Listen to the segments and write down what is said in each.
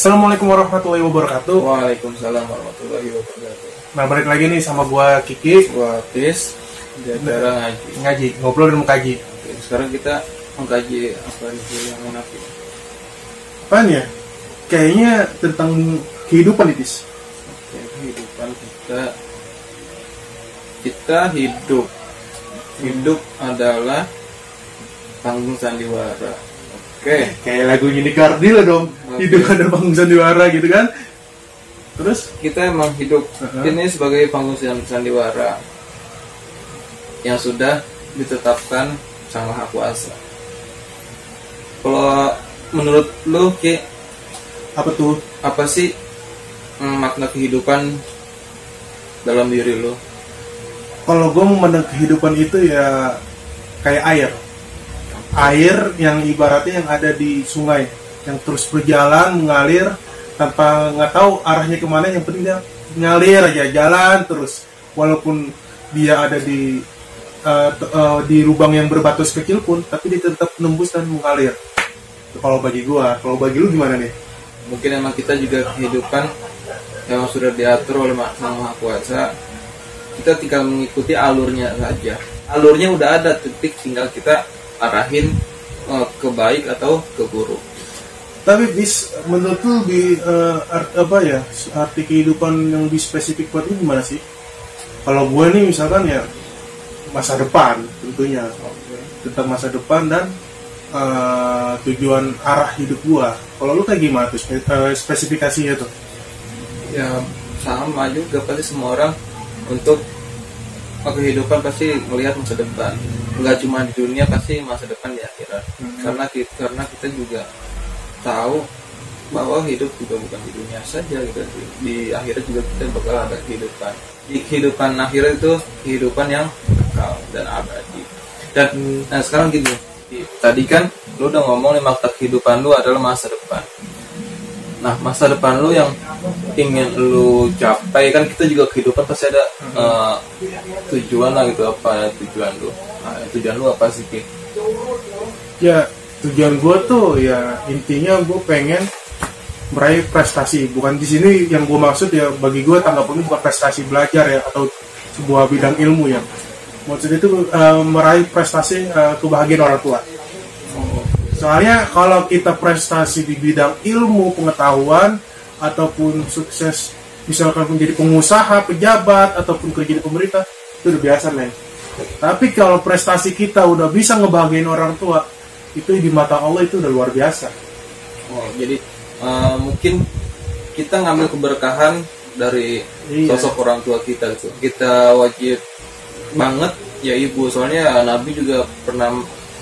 Assalamualaikum warahmatullahi wabarakatuh. Waalaikumsalam warahmatullahi wabarakatuh. Nah balik lagi nih sama gua Kiki Gua Tis, jajaran ngaji. ngaji ngobrol dan mengkaji. Oke, sekarang kita mengkaji apa itu yang munafik. Apaan ya? Kayaknya tentang kehidupan itis. Oke, kehidupan kita kita hidup. Hidup adalah panggung sandiwara. Oke, Kayak lagu Yuni Cardil dong. Hidup ada panggung sandiwara gitu kan. Terus kita emang hidup Uh-huh. ini sebagai panggung san- sandiwara yang sudah ditetapkan Sang Maha Kuasa. Kalau menurut lu Ki, apa tuh? apa sih mm, makna kehidupan dalam diri lu? Kalau gue memandang kehidupan itu ya kayak air. Air yang ibaratnya yang ada di sungai yang terus berjalan mengalir tanpa nggak tahu arahnya ke mana yang penting dia ngalir aja jalan terus walaupun dia ada di t- eh, di lubang yang berbatas kecil pun tapi dia tetap nembus dan mengalir kalau bagi gua kalau bagi lu gimana nih Mungkin emang kita juga kehidupan yang sudah diatur oleh Sang Maha Kuasa. Kita tinggal mengikuti alurnya saja. Alurnya udah ada, titik tinggal kita arahin eh, ke baik atau ke buruk. Tapi bis menurut lu di eh, art- apa ya arti kehidupan yang lebih spesifik buat lu gimana sih? Kalau gue nih misalkan ya masa depan tentunya. Tentang masa depan dan eh, tujuan arah hidup gua. Kalau lu kayak gimana tuh spe- eh, spesifikasinya tuh? Ya sama juga pasti semua orang untuk kehidupan pasti melihat masa depan. Nggak cuma di dunia pasti masa depan di akhirat. Karena kita karena kita juga tahu bahwa hidup juga bukan di dunia saja gitu. Di, di akhirat juga kita bakal ada kehidupan. Di kehidupan akhirat itu kehidupan yang kekal dan abadi. Dan nah sekarang di- tadi kan lu udah ngomong nih makna kehidupan lu adalah masa depan. Nah, masa depan lu yang ingin lu capai kan kita juga kehidupan pasti ada eh, tujuan lah gitu. Apa tujuan lu. Nah, tujuan lu apa sih, Ki? ya tujuan gue tuh ya intinya gue pengen meraih prestasi. Bukan di sini yang gue maksud ya bagi gue tanggapannya bukan prestasi belajar ya atau sebuah bidang ilmu ya. Maksud itu eh, meraih prestasi eh, kebahagiaan orang tua. Soalnya kalau kita prestasi di bidang ilmu pengetahuan ataupun sukses misalkan menjadi pengusaha pejabat ataupun kerja di pemerintah itu udah biasa men. Tapi kalau prestasi kita udah bisa ngebahagiain orang tua itu di mata Allah itu udah luar biasa Oh, jadi eh, mungkin kita ngambil keberkahan dari Iya. sosok orang tua kita gitu. Kita wajib banget ya ibu soalnya Nabi juga pernah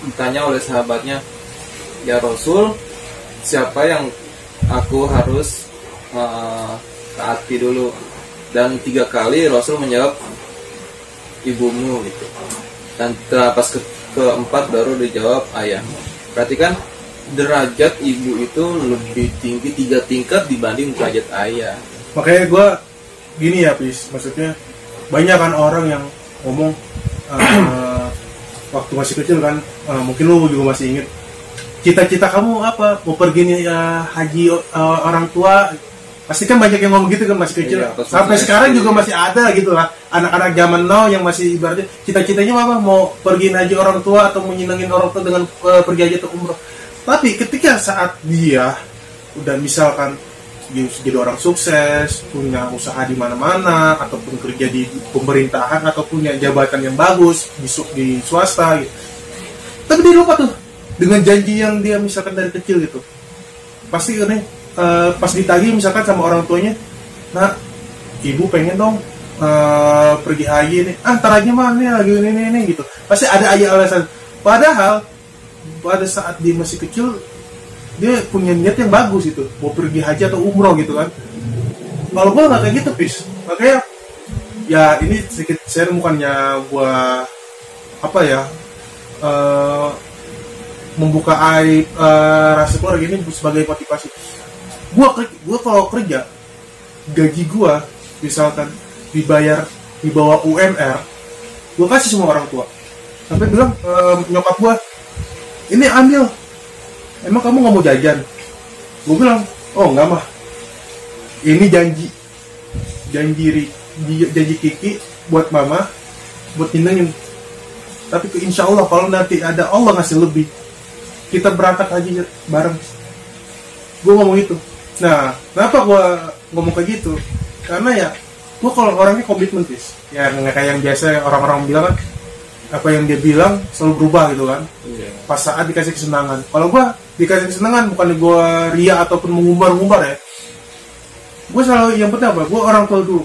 ditanya oleh sahabatnya ya Rasul siapa yang aku harus eh, taati dulu dan tiga kali Rasul menjawab ibumu gitu dan pas ke keempat baru dijawab ayahmu berarti kan derajat ibu itu lebih tinggi tiga tingkat dibanding derajat ayah. Makanya gue gini ya pis. Maksudnya banyak kan orang yang ngomong eh, waktu masih kecil kan eh, mungkin lu juga masih inget cita-cita kamu apa? Mau pergi nih eh, haji eh, orang tua pasti kan banyak yang ngomong gitu kan masih kecil. Iya, sampai sekarang juga masih ada gitu lah. Anak-anak zaman now yang masih ibaratnya cita-citanya apa? Mau pergi haji orang tua atau menyenangin orang tua dengan eh, pergi haji atau umroh. Tapi ketika saat dia udah misalkan dia jadi orang sukses, punya usaha di mana-mana, ataupun kerja di pemerintahan, atau punya jabatan yang bagus di, di swasta gitu. Tapi dia lupa tuh dengan janji yang dia misalkan dari kecil gitu. Pasti ini eh, pas ditagih misalkan sama orang tuanya, nah ibu pengen dong eh, pergi haji nih, ah ntar mah nih lagi ini, ini, ini gitu. Pasti ada aja alasan. Padahal pada saat dia masih kecil dia punya niat yang bagus itu. Mau pergi haji atau umroh gitu kan. Kalau gue nggak kayak gitu pis. Makanya ya ini sedikit share bukannya gua apa ya eh, membuka aib eh, rasa keluarga ini sebagai motivasi gua gua kalau kerja gaji gua misalkan dibayar di bawah UMR gua kasih semua orang tua. Sampai bilang eh, nyokap gua ini ambil. Emang kamu nggak mau jajan? Gue bilang oh enggak mah. Ini janji janji Ri- ji- janji Kiki buat mama buat nyenengin. Tapi ke insya Allah kalau nanti ada Allah ngasih lebih. Kita berangkat aja bareng. Gue ngomong itu nah kenapa gue ngomong kayak gitu? Karena ya gue kalau orangnya komitmen guys ya nggak kayak yang biasa orang-orang bilang kan. Apa yang dia bilang selalu berubah gitu kan. Iya. pas saat dikasih kesenangan. Kalau gue dikasih kesenangan bukan gue ria ataupun mengumbar-ngumbar ya. Gue selalu yang penting apa? Gue orang tua dulu.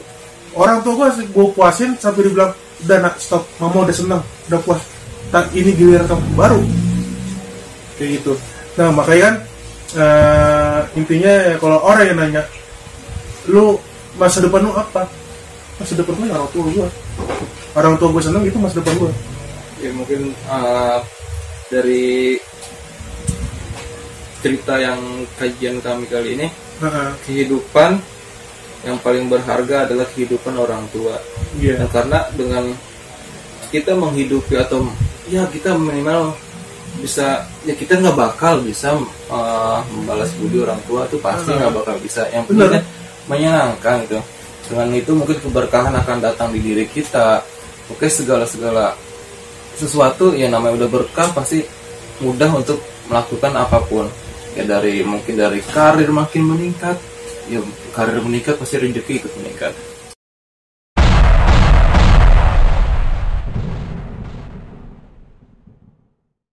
Orang tua gue gue puasin sampai dibilang udah nak stop. Mama udah seneng. Udah puas. Tak ini giliran kamu baru. Kayak gitu. Nah makanya kan eh, intinya ya, kalau orang yang nanya lu masa depan lu apa? Masa depan gue ya orang tua gue orang tua gue seneng itu masa depan gue ya mungkin uh, dari cerita yang kajian kami kali ini Heeh. kehidupan yang paling berharga adalah kehidupan orang tua. Iya. Dan karena dengan kita menghidupi atau ya kita minimal bisa ya kita nggak bakal bisa uh, membalas budi orang tua itu pasti nggak bakal bisa. Yang penting kan menyenangkan gitu. Dengan itu mungkin keberkahan akan datang di diri kita. Oke segala segala sesuatu yang namanya udah berkah pasti mudah untuk melakukan apa pun. Ya dari mungkin dari karir makin meningkat ya karir meningkat pasti rezeki ikut meningkat